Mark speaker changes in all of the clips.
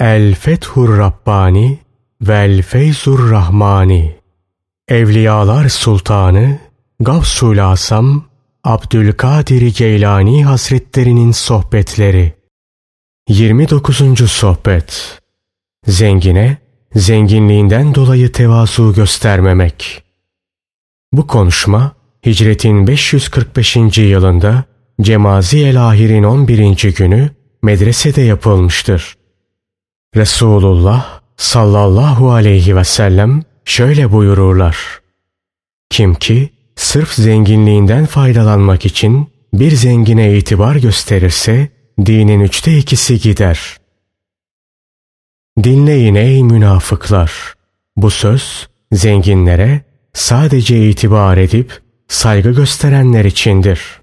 Speaker 1: El Fethur Rabbani Vel Feyzur Rahmani Evliyalar Sultanı Gavsul Asam Abdülkadir Geylani Hazretlerinin Sohbetleri 29. Sohbet Zengine, zenginliğinden dolayı tevazu göstermemek. Bu konuşma, hicretin 545. yılında Cemazi el-Ahir'in 11. günü medresede yapılmıştır. Resulullah sallallahu aleyhi ve sellem şöyle buyururlar. Kim ki sırf zenginliğinden faydalanmak için bir zengine itibar gösterirse dinin üçte ikisi gider. Dinleyin ey münafıklar! Bu söz zenginlere sadece itibar edip saygı gösterenler içindir.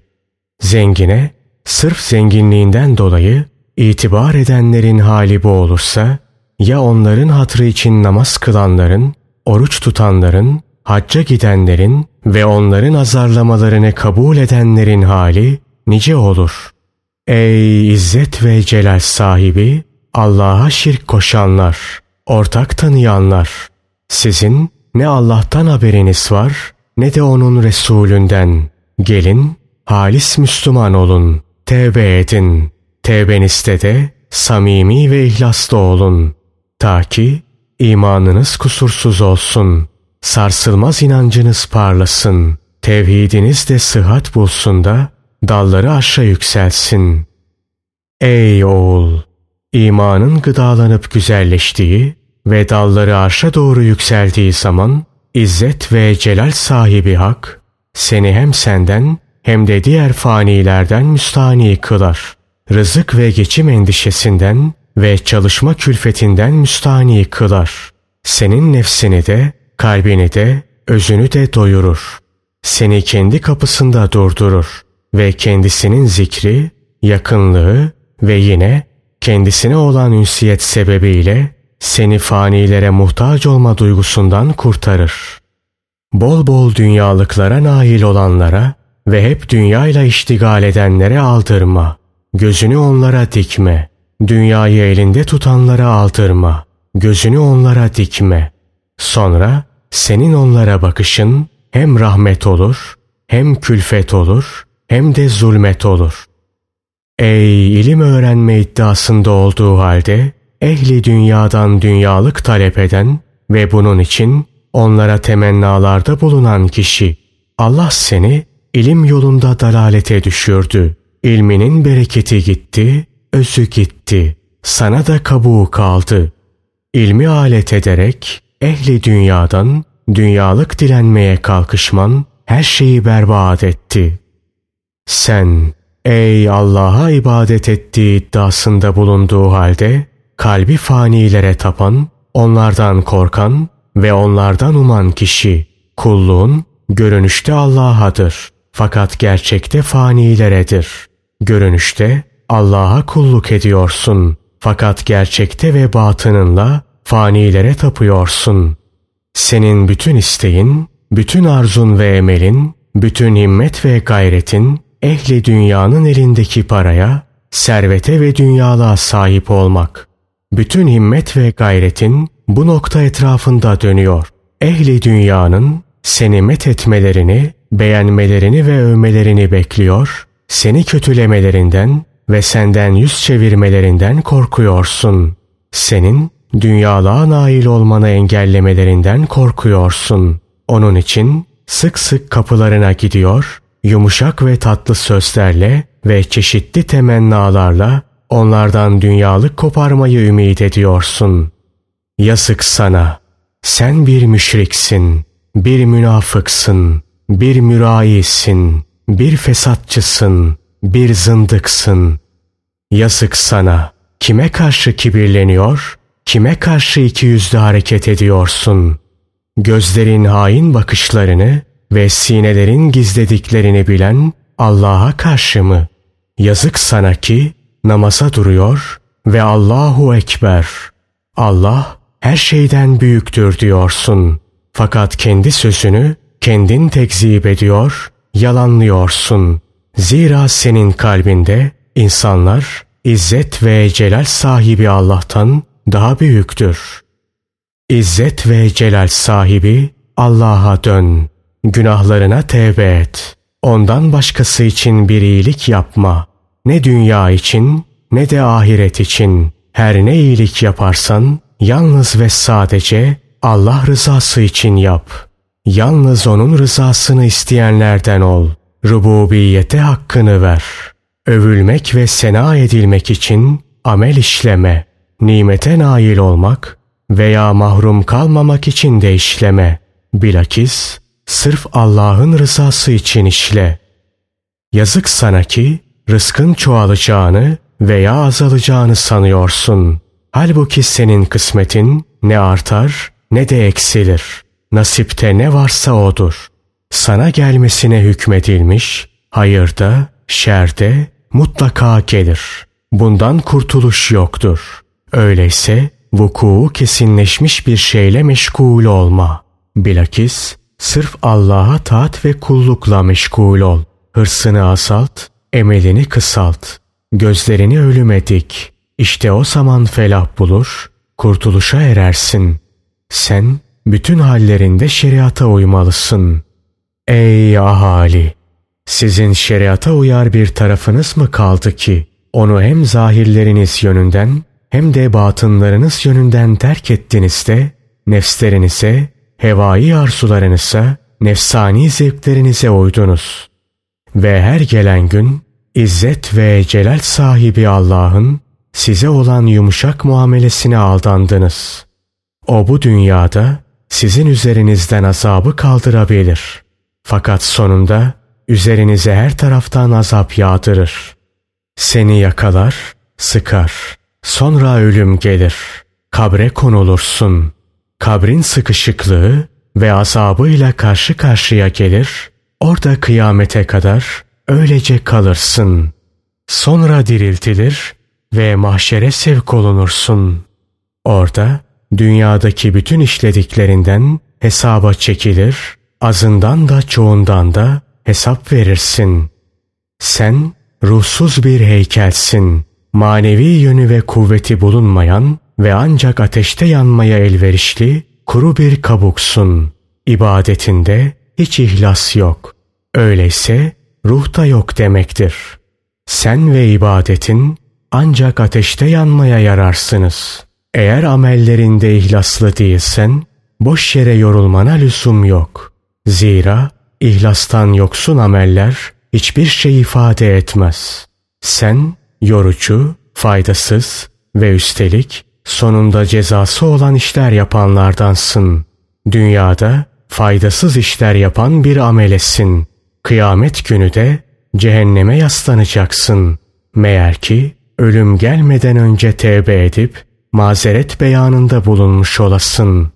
Speaker 1: Zengine sırf zenginliğinden dolayı itibar edenlerin hali bu olursa ya onların hatrı için namaz kılanların, oruç tutanların, hacca gidenlerin ve onların azarlamalarını kabul edenlerin hali nice olur. Ey izzet ve celal sahibi, Allah'a şirk koşanlar, ortak tanıyanlar, sizin ne Allah'tan haberiniz var ne de onun Resulünden. Gelin, halis Müslüman olun, tevbe edin. Tevbenizde de samimi ve ihlaslı olun. Ta ki imanınız kusursuz olsun. Sarsılmaz inancınız parlasın. Tevhidiniz de sıhhat bulsun da dalları aşağı yükselsin. Ey oğul! imanın gıdalanıp güzelleştiği ve dalları arşa doğru yükseldiği zaman İzzet ve celal sahibi hak seni hem senden hem de diğer fanilerden müstani kılar. Rızık ve geçim endişesinden ve çalışma külfetinden müstani kılar. Senin nefsini de, kalbini de, özünü de doyurur. Seni kendi kapısında durdurur ve kendisinin zikri, yakınlığı ve yine kendisine olan ünsiyet sebebiyle seni fanilere muhtaç olma duygusundan kurtarır. Bol bol dünyalıklara nail olanlara ve hep dünyayla iştigal edenlere aldırma. Gözünü onlara dikme. Dünyayı elinde tutanlara aldırma. Gözünü onlara dikme. Sonra senin onlara bakışın hem rahmet olur, hem külfet olur, hem de zulmet olur. Ey ilim öğrenme iddiasında olduğu halde ehli dünyadan dünyalık talep eden ve bunun için onlara temennalarda bulunan kişi Allah seni ilim yolunda dalalete düşürdü. İlminin bereketi gitti, özü gitti. Sana da kabuğu kaldı. İlmi alet ederek ehli dünyadan dünyalık dilenmeye kalkışman her şeyi berbat etti. Sen ey Allah'a ibadet ettiği iddiasında bulunduğu halde kalbi fanilere tapan, onlardan korkan ve onlardan uman kişi kulluğun görünüşte Allah'adır. Fakat gerçekte fanileredir. Görünüşte Allah'a kulluk ediyorsun. Fakat gerçekte ve batınınla fanilere tapıyorsun. Senin bütün isteğin, bütün arzun ve emelin, bütün himmet ve gayretin ehli dünyanın elindeki paraya, servete ve dünyalığa sahip olmak. Bütün himmet ve gayretin bu nokta etrafında dönüyor. Ehli dünyanın seni met etmelerini, beğenmelerini ve övmelerini bekliyor, seni kötülemelerinden ve senden yüz çevirmelerinden korkuyorsun. Senin dünyalığa nail olmanı engellemelerinden korkuyorsun. Onun için sık sık kapılarına gidiyor, yumuşak ve tatlı sözlerle ve çeşitli temennalarla onlardan dünyalık koparmayı ümit ediyorsun. Yazık sana. Sen bir müşriksin, bir münafıksın, bir mürayisin, bir fesatçısın, bir zındıksın. Yazık sana. Kime karşı kibirleniyor, kime karşı iki yüzlü hareket ediyorsun? Gözlerin hain bakışlarını ve sinelerin gizlediklerini bilen Allah'a karşı mı? Yazık sana ki namaza duruyor ve Allahu Ekber. Allah her şeyden büyüktür diyorsun. Fakat kendi sözünü kendin tekzip ediyor, yalanlıyorsun. Zira senin kalbinde insanlar İzzet ve celal sahibi Allah'tan daha büyüktür. İzzet ve celal sahibi Allah'a dön. Günahlarına tevbe et. Ondan başkası için bir iyilik yapma. Ne dünya için ne de ahiret için. Her ne iyilik yaparsan yalnız ve sadece Allah rızası için yap. Yalnız onun rızasını isteyenlerden ol. Rububiyete hakkını ver. Övülmek ve sena edilmek için amel işleme. Nimete nail olmak veya mahrum kalmamak için de işleme. Bilakis sırf Allah'ın rızası için işle. Yazık sana ki rızkın çoğalacağını veya azalacağını sanıyorsun. Halbuki senin kısmetin ne artar ne de eksilir. Nasipte ne varsa odur. Sana gelmesine hükmedilmiş, hayırda, şerde mutlaka gelir. Bundan kurtuluş yoktur. Öyleyse vuku kesinleşmiş bir şeyle meşgul olma. Bilakis sırf Allah'a taat ve kullukla meşgul ol. Hırsını asalt, emelini kısalt. Gözlerini ölüme dik. İşte o zaman felah bulur, kurtuluşa erersin. Sen bütün hallerinde şeriata uymalısın. Ey ahali! Sizin şeriata uyar bir tarafınız mı kaldı ki onu hem zahirleriniz yönünden hem de batınlarınız yönünden terk ettiniz de nefslerinize, hevai arzularınıza, nefsani zevklerinize uydunuz. Ve her gelen gün İzzet ve celal sahibi Allah'ın size olan yumuşak muamelesine aldandınız. O bu dünyada sizin üzerinizden azabı kaldırabilir. Fakat sonunda üzerinize her taraftan azap yağdırır. Seni yakalar, sıkar. Sonra ölüm gelir. Kabre konulursun. Kabrin sıkışıklığı ve azabıyla karşı karşıya gelir. Orada kıyamete kadar öylece kalırsın. Sonra diriltilir ve mahşere sevk olunursun. Orada dünyadaki bütün işlediklerinden hesaba çekilir, azından da çoğundan da hesap verirsin. Sen ruhsuz bir heykelsin. Manevi yönü ve kuvveti bulunmayan ve ancak ateşte yanmaya elverişli kuru bir kabuksun. İbadetinde hiç ihlas yok. Öyleyse ruh da yok demektir. Sen ve ibadetin ancak ateşte yanmaya yararsınız. Eğer amellerinde ihlaslı değilsen boş yere yorulmana lüzum yok. Zira ihlastan yoksun ameller hiçbir şey ifade etmez. Sen yorucu, faydasız ve üstelik sonunda cezası olan işler yapanlardansın. Dünyada faydasız işler yapan bir amelesin. Kıyamet günü de cehenneme yaslanacaksın. Meğer ki ölüm gelmeden önce tevbe edip mazeret beyanında bulunmuş olasın.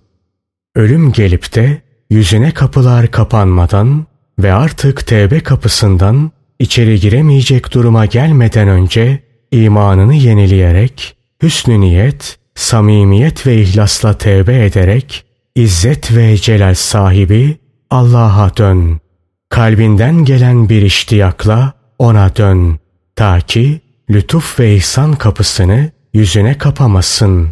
Speaker 1: Ölüm gelip de yüzüne kapılar kapanmadan ve artık tevbe kapısından içeri giremeyecek duruma gelmeden önce imanını yenileyerek, hüsnü niyet, samimiyet ve ihlasla tevbe ederek, izzet ve celal sahibi Allah'a dön. Kalbinden gelen bir iştiyakla ona dön. Ta ki lütuf ve ihsan kapısını yüzüne kapamasın.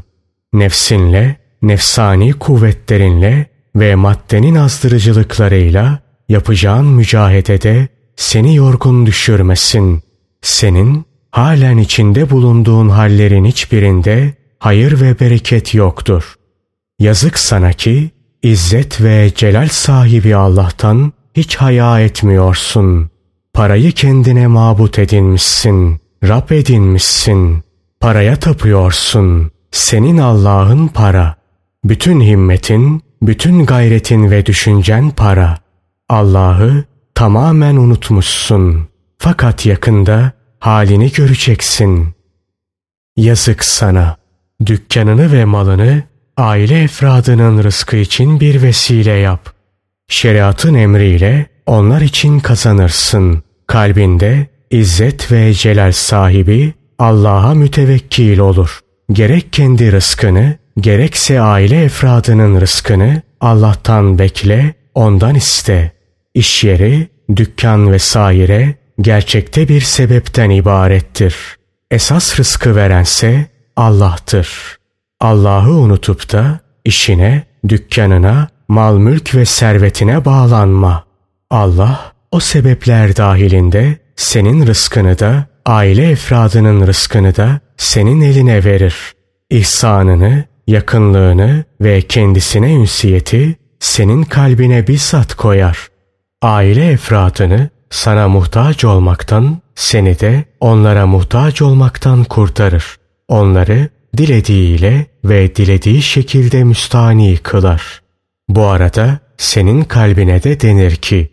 Speaker 1: Nefsinle, nefsani kuvvetlerinle ve maddenin azdırıcılıklarıyla yapacağın mücahedede seni yorgun düşürmesin. Senin halen içinde bulunduğun hallerin hiçbirinde hayır ve bereket yoktur. Yazık sana ki İzzet ve celal sahibi Allah'tan hiç haya etmiyorsun. Parayı kendine mabut edinmişsin, Rab edinmişsin. Paraya tapıyorsun. Senin Allah'ın para. Bütün himmetin, bütün gayretin ve düşüncen para. Allah'ı tamamen unutmuşsun. Fakat yakında halini göreceksin. Yazık sana. Dükkanını ve malını aile efradının rızkı için bir vesile yap. Şeriatın emriyle onlar için kazanırsın. Kalbinde izzet ve celal sahibi Allah'a mütevekkil olur. Gerek kendi rızkını, gerekse aile efradının rızkını Allah'tan bekle, ondan iste. İş yeri, dükkan vesaire gerçekte bir sebepten ibarettir. Esas rızkı verense Allah'tır. Allah'ı unutup da işine, dükkanına, mal mülk ve servetine bağlanma. Allah o sebepler dahilinde senin rızkını da, aile efradının rızkını da senin eline verir. İhsanını, yakınlığını ve kendisine ünsiyeti senin kalbine bizzat koyar. Aile efradını sana muhtaç olmaktan, seni de onlara muhtaç olmaktan kurtarır. Onları dilediğiyle ve dilediği şekilde müstani kılar. Bu arada senin kalbine de denir ki,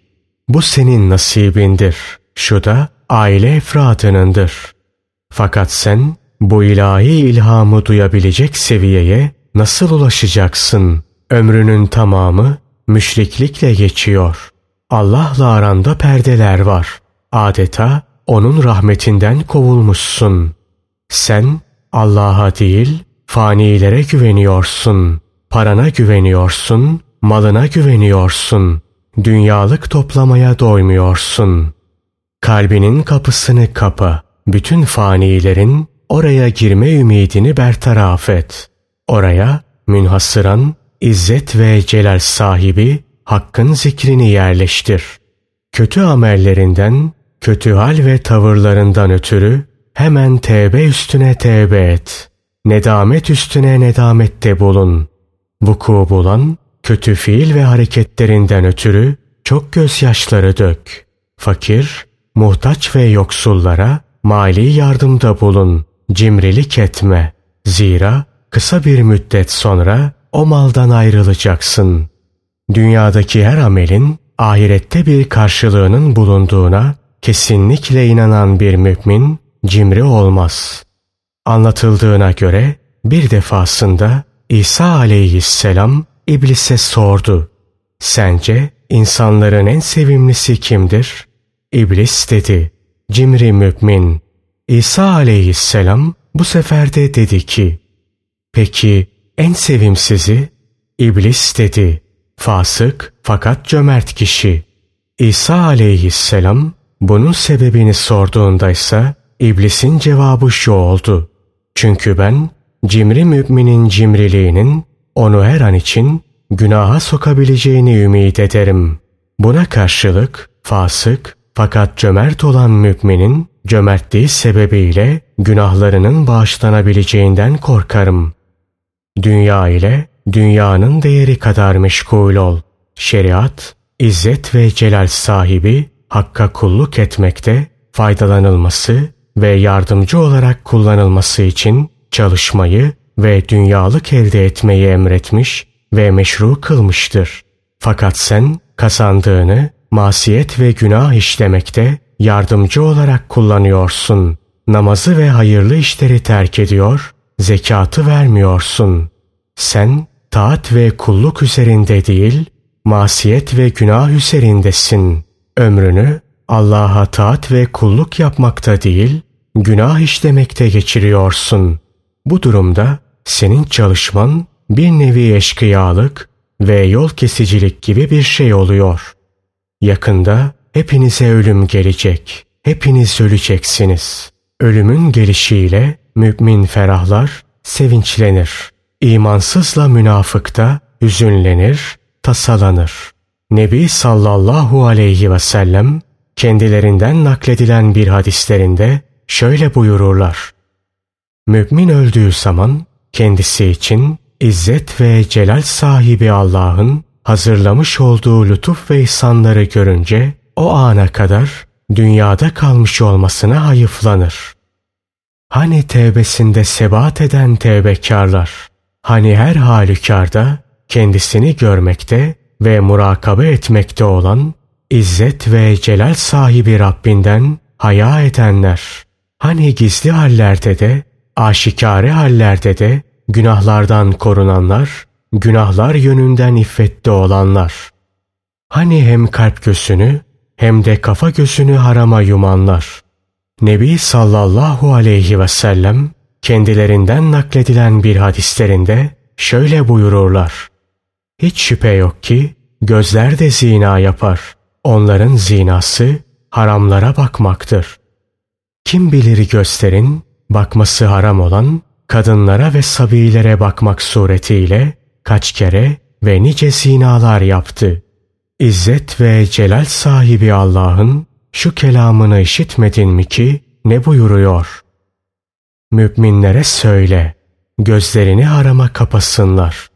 Speaker 1: bu senin nasibindir, şu da aile efradınındır. Fakat sen bu ilahi ilhamı duyabilecek seviyeye nasıl ulaşacaksın? Ömrünün tamamı müşriklikle geçiyor. Allah'la aranda perdeler var. Adeta onun rahmetinden kovulmuşsun. Sen Allah'a değil fanilere güveniyorsun. Parana güveniyorsun, malına güveniyorsun. Dünyalık toplamaya doymuyorsun. Kalbinin kapısını kapa. Bütün fanilerin oraya girme ümidini bertaraf et. Oraya münhasıran, izzet ve celal sahibi Hakk'ın zikrini yerleştir. Kötü amellerinden, kötü hal ve tavırlarından ötürü hemen tevbe üstüne tevbe et. Nedamet üstüne nedamette bulun. Vuku bulan, kötü fiil ve hareketlerinden ötürü çok gözyaşları dök. Fakir, muhtaç ve yoksullara mali yardımda bulun. Cimrilik etme. Zira kısa bir müddet sonra o maldan ayrılacaksın. Dünyadaki her amelin ahirette bir karşılığının bulunduğuna kesinlikle inanan bir mümin cimri olmaz. Anlatıldığına göre bir defasında İsa aleyhisselam iblise sordu. Sence insanların en sevimlisi kimdir? İblis dedi. Cimri mümin. İsa aleyhisselam bu sefer de dedi ki, Peki en sevimsizi? İblis dedi. Fasık fakat cömert kişi. İsa aleyhisselam bunun sebebini sorduğunda ise iblisin cevabı şu oldu. Çünkü ben cimri müminin cimriliğinin onu her an için günaha sokabileceğini ümit ederim. Buna karşılık fasık fakat cömert olan müminin cömertliği sebebiyle günahlarının bağışlanabileceğinden korkarım. Dünya ile dünyanın değeri kadar meşgul ol. Şeriat, izzet ve celal sahibi Hakk'a kulluk etmekte faydalanılması ve yardımcı olarak kullanılması için çalışmayı ve dünyalık elde etmeyi emretmiş ve meşru kılmıştır. Fakat sen kazandığını masiyet ve günah işlemekte yardımcı olarak kullanıyorsun. Namazı ve hayırlı işleri terk ediyor, zekatı vermiyorsun. Sen taat ve kulluk üzerinde değil, masiyet ve günah üzerindesin. Ömrünü Allah'a taat ve kulluk yapmakta değil, günah işlemekte geçiriyorsun. Bu durumda senin çalışman bir nevi eşkıyalık ve yol kesicilik gibi bir şey oluyor. Yakında hepinize ölüm gelecek. Hepiniz öleceksiniz. Ölümün gelişiyle mümin ferahlar, sevinçlenir. İmansızla münafık da hüzünlenir, tasalanır. Nebi sallallahu aleyhi ve sellem kendilerinden nakledilen bir hadislerinde şöyle buyururlar. Mümin öldüğü zaman kendisi için izzet ve celal sahibi Allah'ın hazırlamış olduğu lütuf ve ihsanları görünce o ana kadar dünyada kalmış olmasına hayıflanır. Hani tevbesinde sebat eden tevbekarlar, hani her halükarda kendisini görmekte ve murakabe etmekte olan İzzet ve celal sahibi Rabbinden haya edenler, hani gizli hallerde de, aşikare hallerde de günahlardan korunanlar, günahlar yönünden iffette olanlar. Hani hem kalp gözünü hem de kafa gözünü harama yumanlar. Nebi sallallahu aleyhi ve sellem kendilerinden nakledilen bir hadislerinde şöyle buyururlar. Hiç şüphe yok ki gözler de zina yapar. Onların zinası haramlara bakmaktır. Kim bilir gösterin bakması haram olan kadınlara ve sabilere bakmak suretiyle kaç kere ve nice zinalar yaptı. İzzet ve celal sahibi Allah'ın şu kelamını işitmedin mi ki ne buyuruyor? Müminlere söyle, gözlerini harama kapasınlar.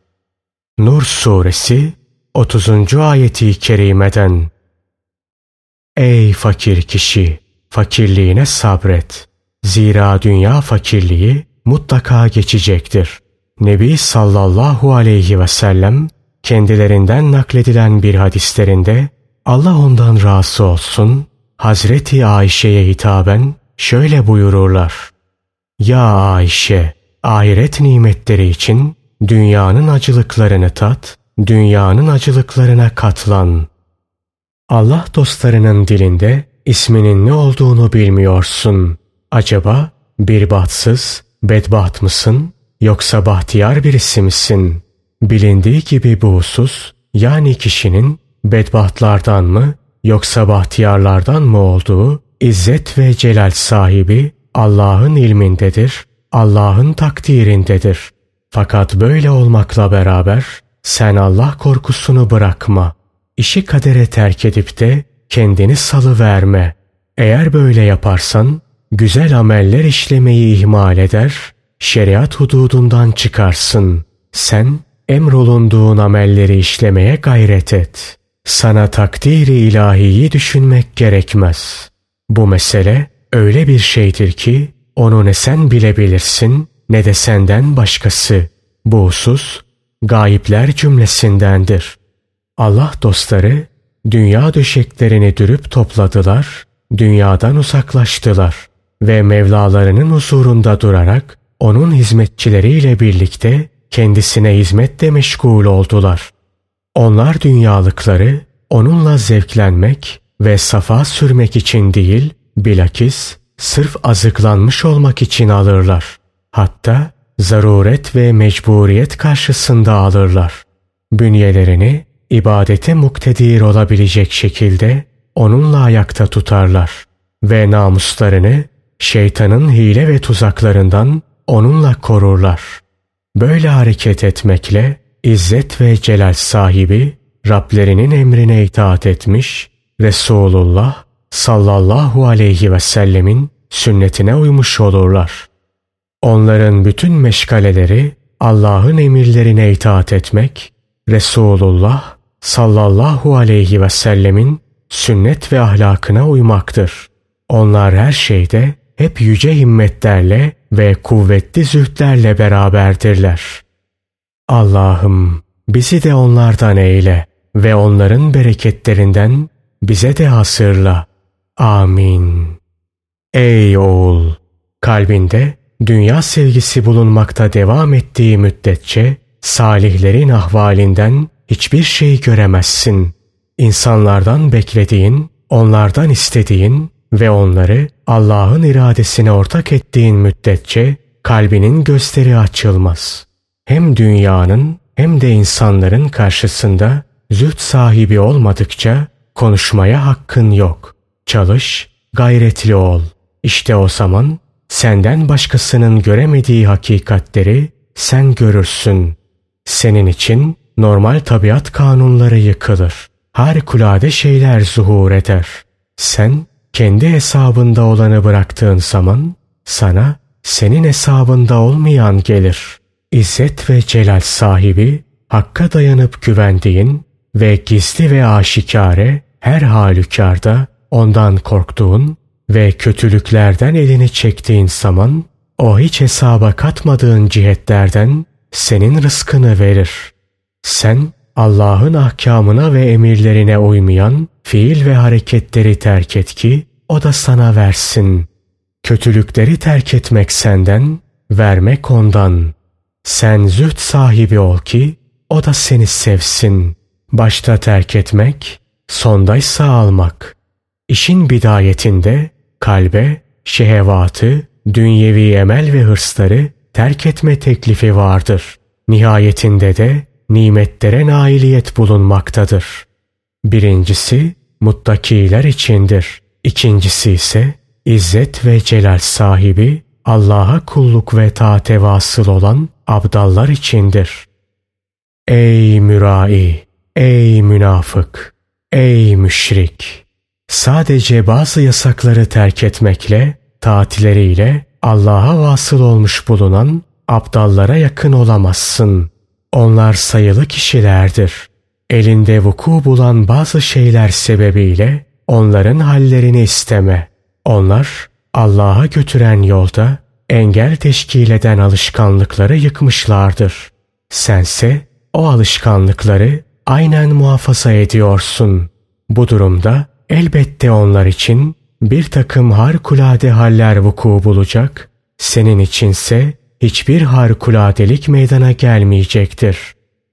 Speaker 1: Nur suresi 30. ayeti kerimeden Ey fakir kişi! Fakirliğine sabret. Zira dünya fakirliği mutlaka geçecektir. Nebi sallallahu aleyhi ve sellem kendilerinden nakledilen bir hadislerinde Allah ondan razı olsun Hazreti Ayşe'ye hitaben şöyle buyururlar. Ya Ayşe, ahiret nimetleri için dünyanın acılıklarını tat, dünyanın acılıklarına katlan. Allah dostlarının dilinde isminin ne olduğunu bilmiyorsun. Acaba bir bahtsız, bedbaht mısın yoksa bahtiyar birisi misin? Bilindiği gibi bu husus yani kişinin bedbahtlardan mı yoksa bahtiyarlardan mı olduğu izzet ve celal sahibi Allah'ın ilmindedir, Allah'ın takdirindedir. Fakat böyle olmakla beraber sen Allah korkusunu bırakma. İşi kadere terk edip de kendini salı verme. Eğer böyle yaparsan güzel ameller işlemeyi ihmal eder, şeriat hududundan çıkarsın. Sen emrolunduğun amelleri işlemeye gayret et. Sana takdiri ilahiyi düşünmek gerekmez. Bu mesele öyle bir şeydir ki onu ne sen bilebilirsin ne de senden başkası. Bu husus gayipler cümlesindendir. Allah dostları dünya döşeklerini dürüp topladılar, dünyadan uzaklaştılar ve Mevlalarının huzurunda durarak onun hizmetçileriyle birlikte kendisine hizmette meşgul oldular. Onlar dünyalıkları onunla zevklenmek ve safa sürmek için değil, bilakis sırf azıklanmış olmak için alırlar. Hatta zaruret ve mecburiyet karşısında alırlar. Bünyelerini ibadete muktedir olabilecek şekilde onunla ayakta tutarlar ve namuslarını şeytanın hile ve tuzaklarından onunla korurlar. Böyle hareket etmekle İzzet ve celal sahibi Rablerinin emrine itaat etmiş, Resulullah sallallahu aleyhi ve sellemin sünnetine uymuş olurlar. Onların bütün meşgaleleri Allah'ın emirlerine itaat etmek, Resulullah sallallahu aleyhi ve sellemin sünnet ve ahlakına uymaktır. Onlar her şeyde hep yüce himmetlerle ve kuvvetli zühdlerle beraberdirler. Allah'ım bizi de onlardan eyle ve onların bereketlerinden bize de hasırla. Amin. Ey oğul! Kalbinde dünya sevgisi bulunmakta devam ettiği müddetçe salihlerin ahvalinden hiçbir şey göremezsin. İnsanlardan beklediğin, onlardan istediğin ve onları Allah'ın iradesine ortak ettiğin müddetçe kalbinin gösteri açılmaz. Hem dünyanın hem de insanların karşısında züht sahibi olmadıkça konuşmaya hakkın yok. Çalış, gayretli ol. İşte o zaman senden başkasının göremediği hakikatleri sen görürsün. Senin için normal tabiat kanunları yıkılır. Harikulade şeyler zuhur eder. Sen kendi hesabında olanı bıraktığın zaman sana senin hesabında olmayan gelir. İzzet ve celal sahibi, hakka dayanıp güvendiğin ve gizli ve aşikare her halükarda ondan korktuğun ve kötülüklerden elini çektiğin zaman o hiç hesaba katmadığın cihetlerden senin rızkını verir. Sen Allah'ın ahkamına ve emirlerine uymayan fiil ve hareketleri terk et ki o da sana versin. Kötülükleri terk etmek senden, vermek ondan. Sen züht sahibi ol ki o da seni sevsin. Başta terk etmek, sondaysa almak. İşin bidayetinde kalbe, şehevatı, dünyevi emel ve hırsları terk etme teklifi vardır. Nihayetinde de nimetlere nailiyet bulunmaktadır. Birincisi muttakiler içindir. İkincisi ise İzzet ve celal sahibi Allah'a kulluk ve taate vasıl olan abdallar içindir. Ey mürai, ey münafık, ey müşrik! Sadece bazı yasakları terk etmekle, taatleriyle Allah'a vasıl olmuş bulunan abdallara yakın olamazsın. Onlar sayılı kişilerdir. Elinde vuku bulan bazı şeyler sebebiyle onların hallerini isteme. Onlar Allah'a götüren yolda engel teşkil eden alışkanlıkları yıkmışlardır. Sense o alışkanlıkları aynen muhafaza ediyorsun. Bu durumda elbette onlar için bir takım harikulade haller vuku bulacak, senin içinse hiçbir harikuladelik meydana gelmeyecektir.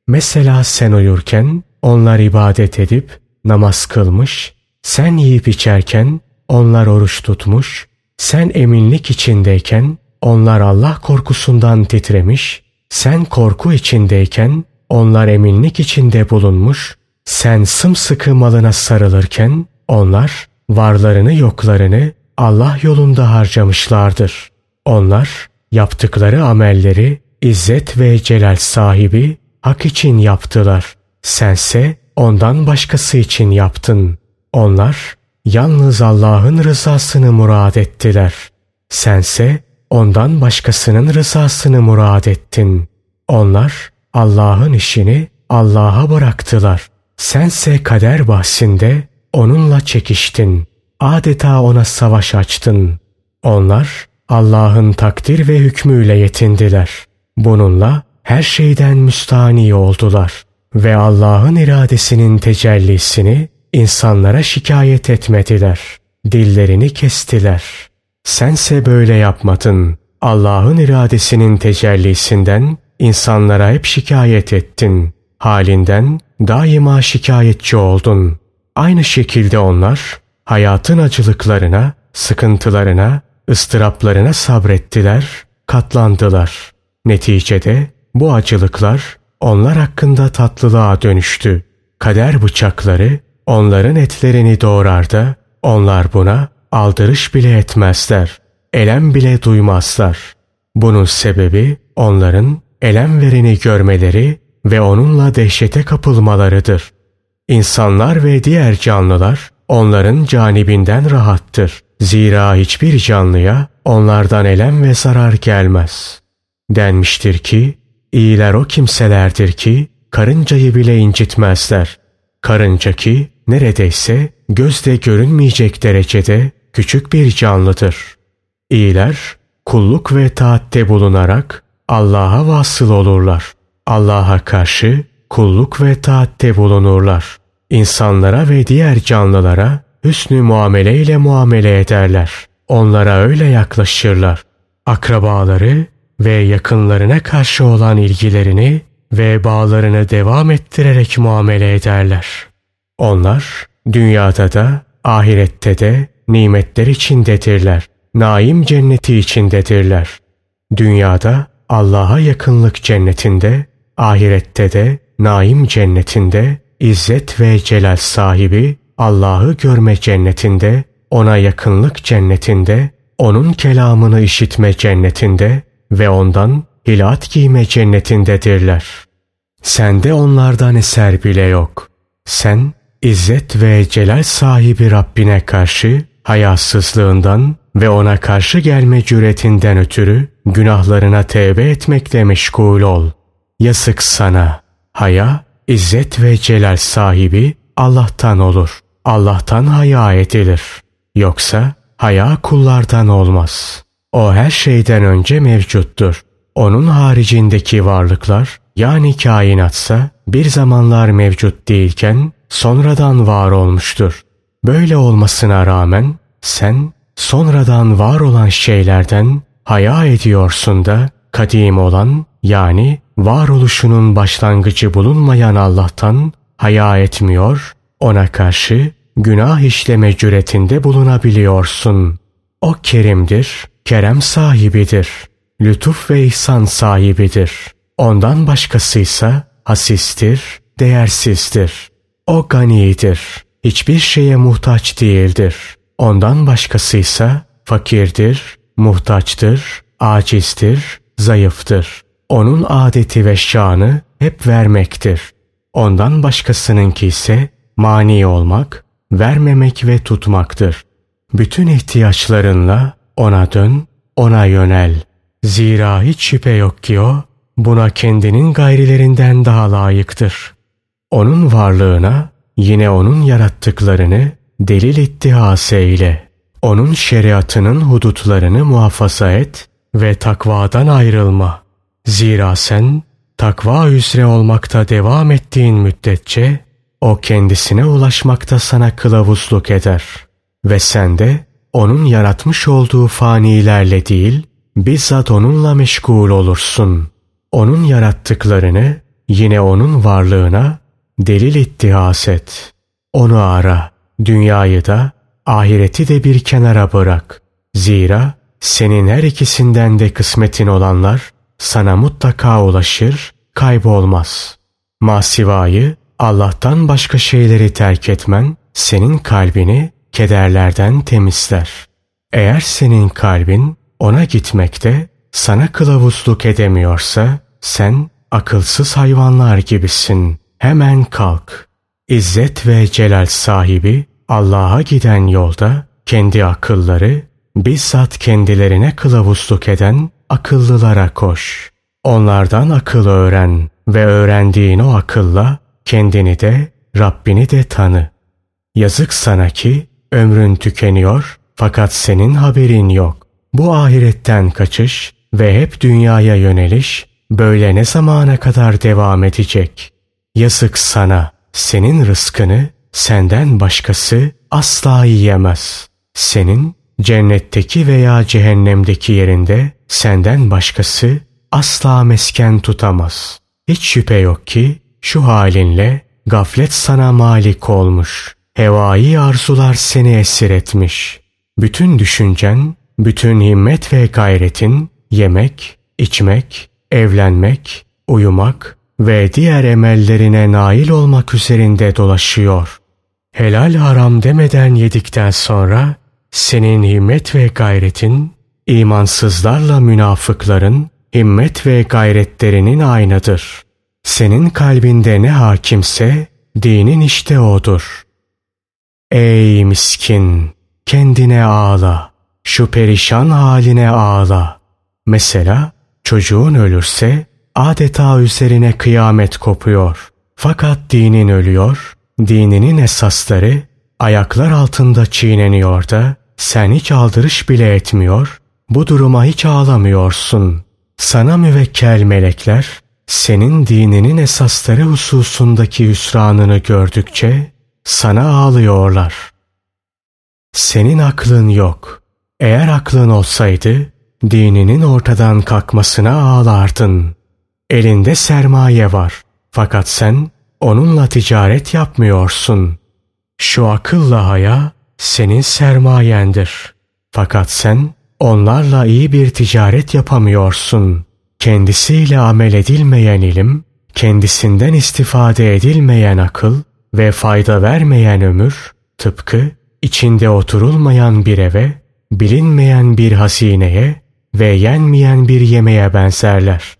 Speaker 1: Mesela sen uyurken onlar ibadet edip namaz kılmış, sen yiyip içerken onlar oruç tutmuş, sen eminlik içindeyken onlar Allah korkusundan titremiş, sen korku içindeyken onlar eminlik içinde bulunmuş, sen sımsıkı malına sarılırken onlar varlarını yoklarını Allah yolunda harcamışlardır. Onlar yaptıkları amelleri izzet ve celal sahibi hak için yaptılar. Sense ondan başkası için yaptın. Onlar yalnız Allah'ın rızasını murad ettiler. Sense ondan başkasının rızasını murad ettin. Onlar Allah'ın işini Allah'a bıraktılar. Sense kader bahsinde onunla çekiştin. Adeta ona savaş açtın. Onlar Allah'ın takdir ve hükmüyle yetindiler. Bununla her şeyden müstani oldular ve Allah'ın iradesinin tecellisini insanlara şikayet etmediler. Dillerini kestiler. Sense böyle yapmadın. Allah'ın iradesinin tecellisinden insanlara hep şikayet ettin. Halinden daima şikayetçi oldun. Aynı şekilde onlar hayatın acılıklarına, sıkıntılarına, ıstıraplarına sabrettiler, katlandılar. Neticede bu acılıklar onlar hakkında tatlılığa dönüştü. Kader bıçakları onların etlerini doğrar da onlar buna aldırış bile etmezler. Elem bile duymazlar. Bunun sebebi onların elem vereni görmeleri ve onunla dehşete kapılmalarıdır. İnsanlar ve diğer canlılar onların canibinden rahattır. Zira hiçbir canlıya onlardan elem ve zarar gelmez. Denmiştir ki, iyiler o kimselerdir ki karıncayı bile incitmezler. Karınca ki neredeyse gözde görünmeyecek derecede küçük bir canlıdır. İyiler kulluk ve taatte bulunarak Allah'a vasıl olurlar. Allah'a karşı kulluk ve taatte bulunurlar. İnsanlara ve diğer canlılara hüsnü muamele ile muamele ederler. Onlara öyle yaklaşırlar. Akrabaları ve yakınlarına karşı olan ilgilerini ve bağlarını devam ettirerek muamele ederler. Onlar dünyada da ahirette de nimetler içindedirler. Naim cenneti içindedirler. Dünyada Allah'a yakınlık cennetinde, ahirette de naim cennetinde, izzet ve celal sahibi Allah'ı görme cennetinde, ona yakınlık cennetinde, onun kelamını işitme cennetinde ve ondan hilat giyme cennetindedirler. Sende onlardan eser bile yok. Sen İzzet ve celal sahibi Rabbine karşı hayasızlığından ve ona karşı gelme cüretinden ötürü günahlarına tevbe etmekle meşgul ol. Yazık sana. Haya, İzzet ve celal sahibi Allah'tan olur. Allah'tan haya edilir. Yoksa haya kullardan olmaz. O her şeyden önce mevcuttur. Onun haricindeki varlıklar yani kainatsa bir zamanlar mevcut değilken sonradan var olmuştur. Böyle olmasına rağmen sen sonradan var olan şeylerden haya ediyorsun da kadim olan yani varoluşunun başlangıcı bulunmayan Allah'tan haya etmiyor, ona karşı günah işleme cüretinde bulunabiliyorsun. O kerimdir, kerem sahibidir, lütuf ve ihsan sahibidir. Ondan başkasıysa hasistir, değersizdir. O ganidir, hiçbir şeye muhtaç değildir. Ondan başkasıysa fakirdir, muhtaçtır, acizdir, zayıftır. Onun adeti ve şanı hep vermektir. Ondan başkasınınki ise mani olmak, vermemek ve tutmaktır. Bütün ihtiyaçlarınla ona dön, ona yönel. Zira hiç şüphe yok ki o, buna kendinin gayrilerinden daha layıktır. Onun varlığına, yine onun yarattıklarını delil ittihas eyle. Onun şeriatının hudutlarını muhafaza et ve takvadan ayrılma. Zira sen takva üzere olmakta devam ettiğin müddetçe o kendisine ulaşmakta sana kılavuzluk eder. Ve sen de onun yaratmış olduğu fanilerle değil, bizzat onunla meşgul olursun. Onun yarattıklarını yine onun varlığına delil ittihas et. Onu ara, dünyayı da ahireti de bir kenara bırak. Zira senin her ikisinden de kısmetin olanlar sana mutlaka ulaşır, kaybolmaz. Masivayı Allah'tan başka şeyleri terk etmen senin kalbini kederlerden temizler. Eğer senin kalbin ona gitmekte sana kılavuzluk edemiyorsa sen akılsız hayvanlar gibisin. Hemen kalk. İzzet ve celal sahibi Allah'a giden yolda kendi akılları bizzat kendilerine kılavuzluk eden akıllılara koş. Onlardan akıl öğren ve öğrendiğin o akılla kendini de Rabbini de tanı. Yazık sana ki ömrün tükeniyor fakat senin haberin yok. Bu ahiretten kaçış ve hep dünyaya yöneliş böyle ne zamana kadar devam edecek? Yazık sana, senin rızkını senden başkası asla yiyemez. Senin cennetteki veya cehennemdeki yerinde senden başkası asla mesken tutamaz. Hiç şüphe yok ki şu halinle gaflet sana malik olmuş. Hevai arzular seni esir etmiş. Bütün düşüncen, bütün himmet ve gayretin yemek, içmek, evlenmek, uyumak ve diğer emellerine nail olmak üzerinde dolaşıyor. Helal haram demeden yedikten sonra senin himmet ve gayretin imansızlarla münafıkların himmet ve gayretlerinin aynıdır. Senin kalbinde ne hakimse dinin işte odur. Ey miskin! Kendine ağla. Şu perişan haline ağla. Mesela çocuğun ölürse adeta üzerine kıyamet kopuyor. Fakat dinin ölüyor, dininin esasları ayaklar altında çiğneniyor da sen hiç aldırış bile etmiyor, bu duruma hiç ağlamıyorsun. Sana müvekkel melekler senin dininin esasları hususundaki hüsranını gördükçe sana ağlıyorlar. Senin aklın yok. Eğer aklın olsaydı dininin ortadan kalkmasına ağlardın. Elinde sermaye var. Fakat sen onunla ticaret yapmıyorsun. Şu akılla haya senin sermayendir. Fakat sen onlarla iyi bir ticaret yapamıyorsun. Kendisiyle amel edilmeyen ilim, kendisinden istifade edilmeyen akıl ve fayda vermeyen ömür, tıpkı içinde oturulmayan bir eve, bilinmeyen bir hazineye ve yenmeyen bir yemeğe benzerler.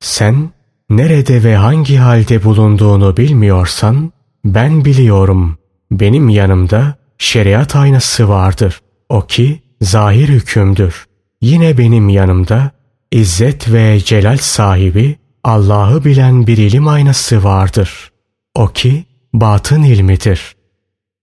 Speaker 1: Sen nerede ve hangi halde bulunduğunu bilmiyorsan ben biliyorum. Benim yanımda şeriat aynası vardır. O ki zahir hükümdür. Yine benim yanımda İzzet ve celal sahibi Allah'ı bilen bir ilim aynası vardır. O ki batın ilmidir.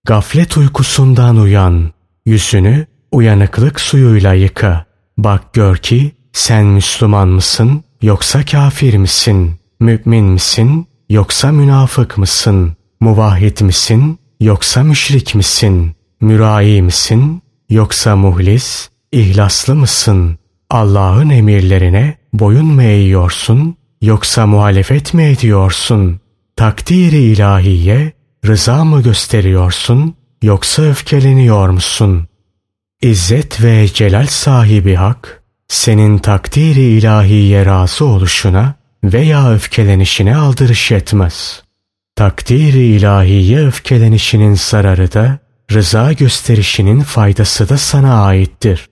Speaker 1: Gaflet uykusundan uyan, yüzünü uyanıklık suyuyla yıka. Bak gör ki sen Müslüman mısın yoksa kafir misin? Mümin misin yoksa münafık mısın? Muvahhid misin yoksa müşrik misin? Mürai misin yoksa muhlis, ihlaslı mısın? Allah'ın emirlerine boyun mu eğiyorsun yoksa muhalefet mi ediyorsun? Takdiri ilahiye rıza mı gösteriyorsun yoksa öfkeleniyor musun? İzzet ve celal sahibi hak, senin takdiri ilahiye razı oluşuna veya öfkelenişine aldırış etmez. Takdiri ilahiye öfkelenişinin zararı da, rıza gösterişinin faydası da sana aittir.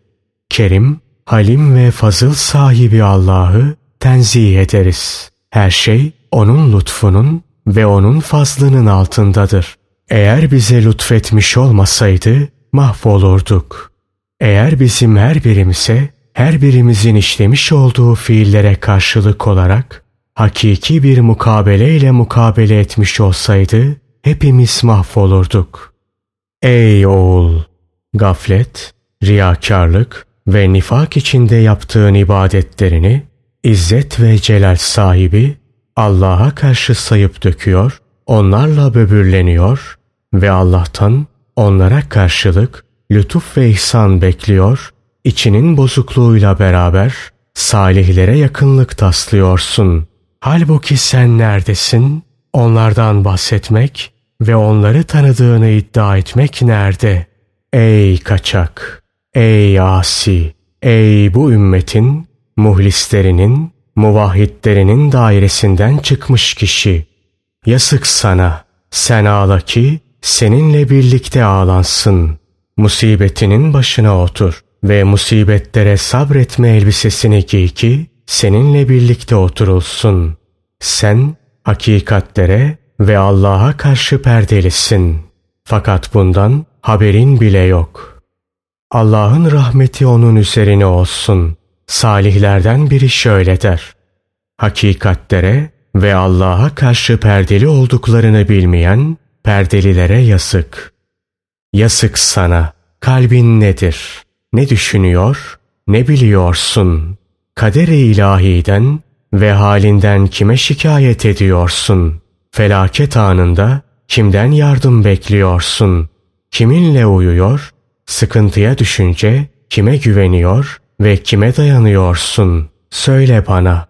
Speaker 1: Kerim, halim ve fazıl sahibi Allah'ı tenzih ederiz. Her şey onun lütfunun ve onun fazlının altındadır. Eğer bize lütfetmiş olmasaydı mahvolurduk. Eğer bizim her birimize, her birimizin işlemiş olduğu fiillere karşılık olarak hakiki bir mukabele ile mukabele etmiş olsaydı hepimiz mahvolurduk. Ey oğul! Gaflet, riyakarlık ve nifak içinde yaptığın ibadetlerini İzzet ve celal sahibi Allah'a karşı sayıp döküyor, onlarla böbürleniyor ve Allah'tan onlara karşılık lütuf ve ihsan bekliyor, içinin bozukluğuyla beraber salihlere yakınlık taslıyorsun. Halbuki sen neredesin? Onlardan bahsetmek ve onları tanıdığını iddia etmek nerede? Ey kaçak! Ey asi! Ey bu ümmetin muhlislerinin, muvahhidlerinin dairesinden çıkmış kişi. Yazık sana, sen ağla ki seninle birlikte ağlansın. Musibetinin başına otur ve musibetlere sabretme elbisesini giy ki seninle birlikte oturulsun. Sen hakikatlere ve Allah'a karşı perdelisin. Fakat bundan haberin bile yok. Allah'ın rahmeti onun üzerine olsun. Salihlerden biri şöyle der. Hakikatlere ve Allah'a karşı perdeli olduklarını bilmeyen perdelilere yazık. Yazık sana. Kalbin nedir? Ne düşünüyor? Ne biliyorsun? Kader-i ilahiden ve halinden kime şikayet ediyorsun? Felaket anında kimden yardım bekliyorsun? Kiminle uyuyor? Sıkıntıya düşünce kime güveniyor ve kime dayanıyorsun? Söyle bana.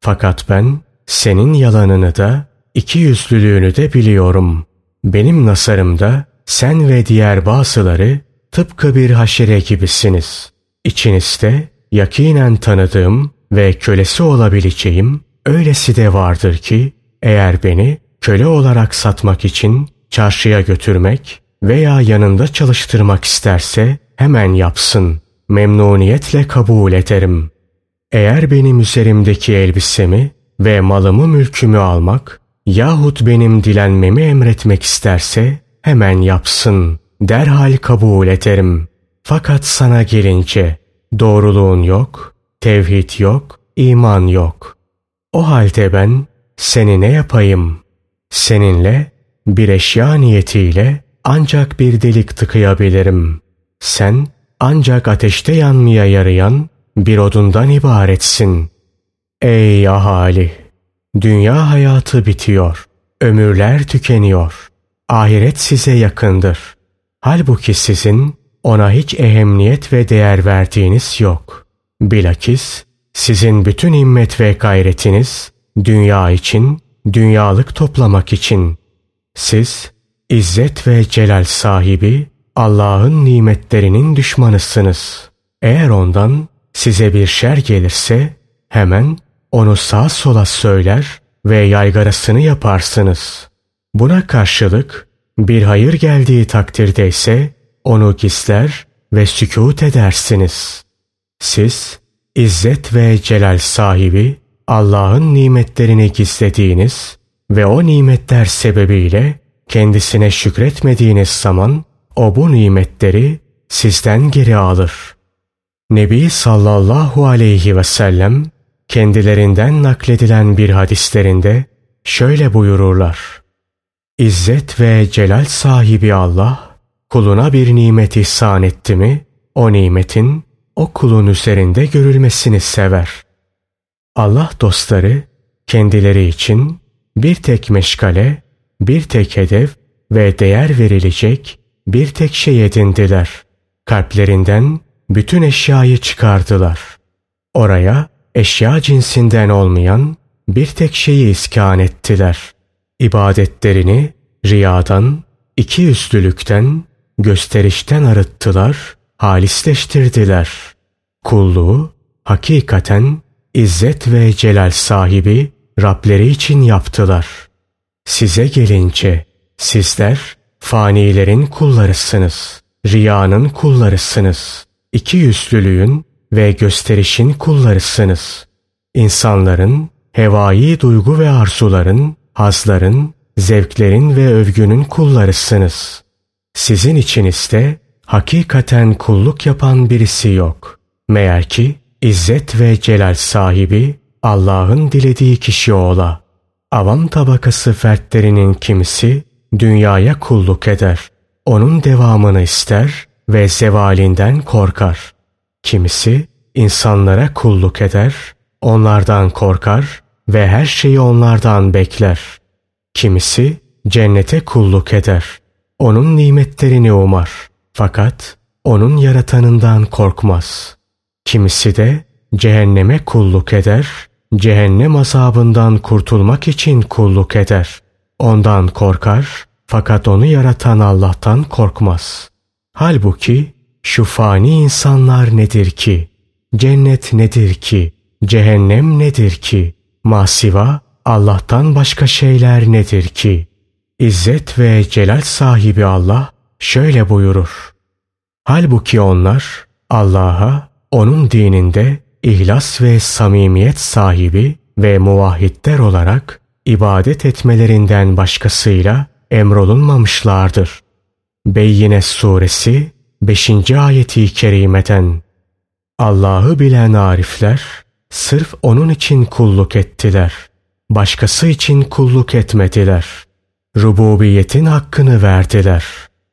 Speaker 1: Fakat ben senin yalanını da iki yüzlülüğünü de biliyorum. Benim nasarımda sen ve diğer bazıları tıpkı bir haşere gibisiniz. İçinizde yakinen tanıdığım ve kölesi olabileceğim öylesi de vardır ki eğer beni köle olarak satmak için çarşıya götürmek veya yanında çalıştırmak isterse hemen yapsın. Memnuniyetle kabul ederim. Eğer benim üzerimdeki elbisemi ve malımı mülkümü almak yahut benim dilenmemi emretmek isterse hemen yapsın. Derhal kabul ederim. Fakat sana gelince doğruluğun yok, tevhid yok, iman yok. O halde ben seni ne yapayım? Seninle bir eşya niyetiyle ancak bir delik tıkayabilirim. Sen ancak ateşte yanmaya yarayan bir odundan ibaretsin. Ey ahali! Dünya hayatı bitiyor. Ömürler tükeniyor. Ahiret size yakındır. Halbuki sizin ona hiç ehemmiyet ve değer verdiğiniz yok. Bilakis sizin bütün himmet ve gayretiniz dünya için, dünyalık toplamak için. Siz İzzet ve celal sahibi Allah'ın nimetlerinin düşmanısınız. Eğer ondan size bir şer gelirse hemen onu sağ sola söyler ve yaygarasını yaparsınız. Buna karşılık bir hayır geldiği takdirde ise onu gizler ve sükut edersiniz. Siz İzzet ve celal sahibi Allah'ın nimetlerini gizlediğiniz ve o nimetler sebebiyle kendisine şükretmediğiniz zaman o bu nimetleri sizden geri alır. Nebi sallallahu aleyhi ve sellem kendilerinden nakledilen bir hadislerinde şöyle buyururlar. İzzet ve celal sahibi Allah kuluna bir nimet ihsan etti mi o nimetin o kulun üzerinde görülmesini sever. Allah dostları kendileri için bir tek meşgale bir tek hedef ve değer verilecek bir tek şey edindiler. Kalplerinden bütün eşyayı çıkardılar. Oraya eşya cinsinden olmayan bir tek şeyi iskan ettiler. İbadetlerini riyadan, iki yüzlülükten, gösterişten arıttılar, halisleştirdiler. Kulluğu hakikaten izzet ve celal sahibi Rableri için yaptılar.'' Size gelince sizler fanilerin kullarısınız. Riyanın kullarısınız. İki yüzlülüğün ve gösterişin kullarısınız. İnsanların, hevai duygu ve arzuların, hazların, zevklerin ve övgünün kullarısınız. Sizin için ise hakikaten kulluk yapan birisi yok. Meğer ki İzzet ve celal sahibi Allah'ın dilediği kişi ola. Avam tabakası fertlerinin kimisi dünyaya kulluk eder. Onun devamını ister ve zevalinden korkar. Kimisi insanlara kulluk eder, onlardan korkar ve her şeyi onlardan bekler. Kimisi cennete kulluk eder. Onun nimetlerini umar. Fakat onun yaratanından korkmaz. Kimisi de cehenneme kulluk eder, cehennem azabından kurtulmak için kulluk eder. Ondan korkar fakat onu yaratan Allah'tan korkmaz. Halbuki şu fani insanlar nedir ki? Cennet nedir ki? Cehennem nedir ki? Masiva Allah'tan başka şeyler nedir ki? İzzet ve celal sahibi Allah şöyle buyurur. Halbuki onlar Allah'a onun dininde ihlas ve samimiyet sahibi ve muvahhidler olarak ibadet etmelerinden başkasıyla emrolunmamışlardır. Beyyine suresi 5. ayeti kerimeten Allah'ı bilen arifler sırf onun için kulluk ettiler. Başkası için kulluk etmediler. Rububiyetin hakkını verdiler.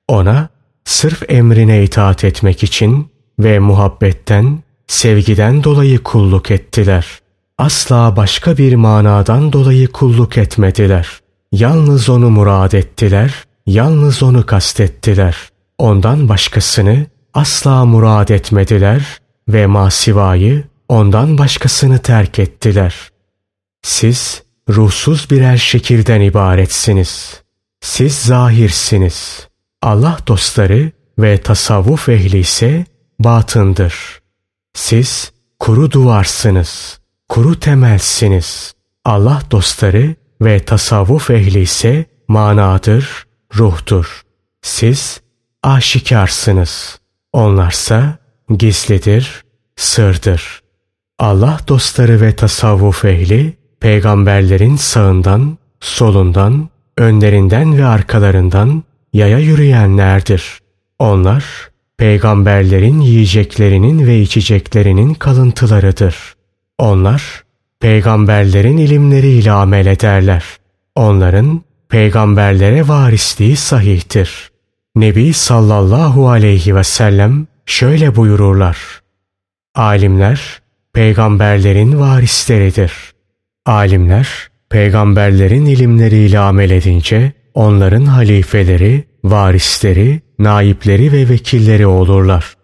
Speaker 1: Ona sırf emrine itaat etmek için ve muhabbetten, sevgiden dolayı kulluk ettiler. Asla başka bir manadan dolayı kulluk etmediler. Yalnız onu murad ettiler, yalnız onu kastettiler. Ondan başkasını asla murad etmediler ve masivayı ondan başkasını terk ettiler. Siz ruhsuz birer şekilden ibaretsiniz. Siz zahirsiniz. Allah dostları ve tasavvuf ehli ise batındır. Siz kuru duvarsınız, kuru temelsiniz. Allah dostları ve tasavvuf ehli ise manadır, ruhtur. Siz aşikarsınız. Onlarsa gizlidir, sırdır. Allah dostları ve tasavvuf ehli peygamberlerin sağından, solundan, önlerinden ve arkalarından yaya yürüyenlerdir. Onlar peygamberlerin yiyeceklerinin ve içeceklerinin kalıntılarıdır. Onlar peygamberlerin ilimleriyle amel ederler. Onların peygamberlere varisliği sahihtir. Nebi sallallahu aleyhi ve sellem şöyle buyururlar. Alimler peygamberlerin varisleridir. Alimler peygamberlerin ilimleriyle amel edince onların halifeleri, varisleri, naipleri ve vekilleri olurlar.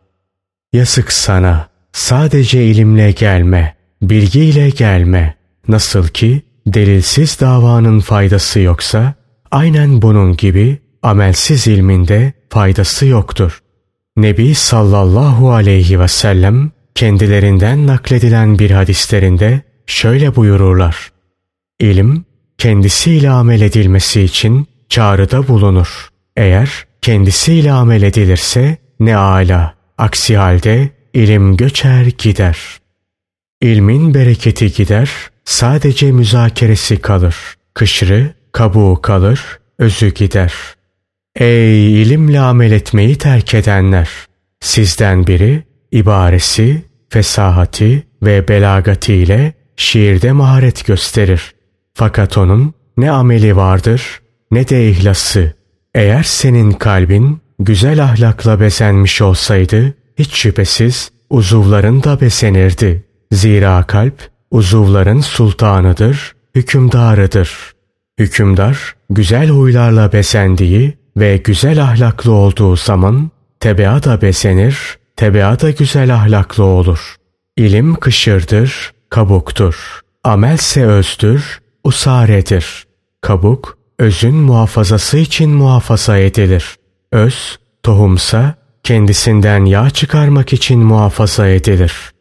Speaker 1: Yazık sana, sadece ilimle gelme, bilgiyle gelme. Nasıl ki delilsiz davanın faydası yoksa, aynen bunun gibi amelsiz ilminde faydası yoktur. Nebi sallallahu aleyhi ve sellem kendilerinden nakledilen bir hadislerinde şöyle buyururlar. İlim kendisiyle amel edilmesi için çağrıda bulunur. Eğer kendisiyle amel edilirse ne ala. Aksi halde ilim göçer gider. İlmin bereketi gider, sadece müzakeresi kalır. Kışrı, kabuğu kalır, özü gider. Ey ilimle amel etmeyi terk edenler! Sizden biri ibaresi, fesahati ve belagatiyle şiirde maharet gösterir. Fakat onun ne ameli vardır ne de ihlası. Eğer senin kalbin güzel ahlakla bezenmiş olsaydı hiç şüphesiz uzuvların da besenirdi. Zira kalp uzuvların sultanıdır, hükümdarıdır. Hükümdar güzel huylarla besendiği ve güzel ahlaklı olduğu zaman tebea da besenir, tebea da güzel ahlaklı olur. İlim kışırdır, kabuktur. Amelse özdür, usaredir. Kabuk, özün muhafazası için muhafaza edilir. Öz, tohumsa kendisinden yağ çıkarmak için muhafaza edilir.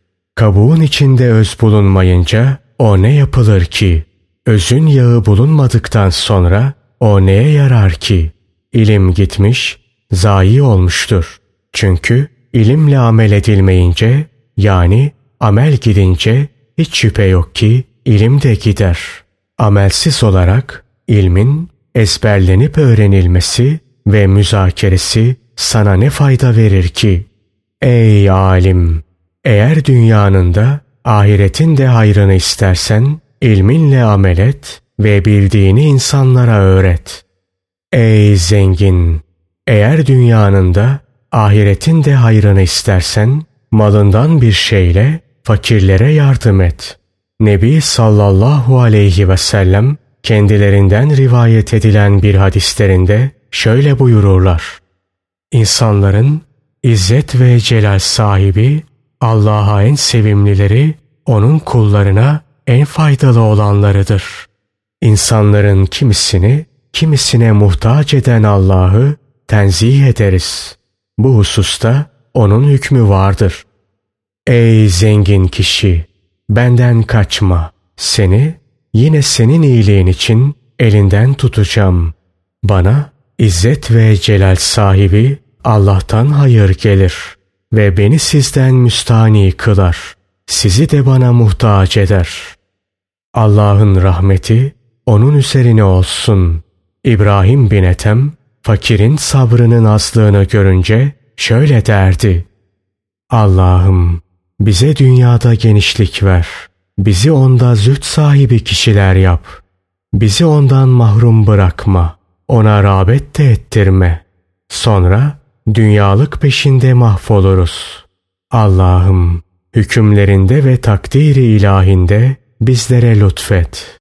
Speaker 1: Kabuğun içinde öz bulunmayınca o ne yapılır ki? Özün yağı bulunmadıktan sonra o neye yarar ki? İlim gitmiş, zayi olmuştur. Çünkü ilimle amel edilmeyince Yani amel gidince hiç şüphe yok ki ilim de gider. Amelsiz olarak ilmin ezberlenip öğrenilmesi ve müzakeresi sana ne fayda verir ki? Ey alim! Eğer dünyanın da ahiretin de hayrını istersen ilminle amel et ve bildiğini insanlara öğret. Ey zengin! Eğer dünyanın da ahiretin de hayrını istersen malından bir şeyle fakirlere yardım et. Nebi sallallahu aleyhi ve sellem kendilerinden rivayet edilen bir hadislerinde şöyle buyururlar. İnsanların izzet ve celal sahibi Allah'a en sevimlileri onun kullarına en faydalı olanlarıdır. İnsanların kimisini kimisine muhtaç eden Allah'ı tenzih ederiz. Bu hususta onun hükmü vardır. Ey zengin kişi! Benden kaçma. Seni yine senin iyiliğin için elinden tutacağım. Bana izzet ve celal sahibi Allah'tan hayır gelir ve beni sizden müstani kılar. Sizi de bana muhtaç eder. Allah'ın rahmeti onun üzerine olsun. İbrahim bin Ethem fakirin sabrının azlığını görünce şöyle derdi. Allah'ım bize dünyada genişlik ver. Bizi onda züht sahibi kişiler yap. Bizi ondan mahrum bırakma. Ona rağbet de ettirme. Sonra dünyalık peşinde mahvoluruz. Allah'ım hükümlerinde ve takdiri ilahinde bizlere lütfet.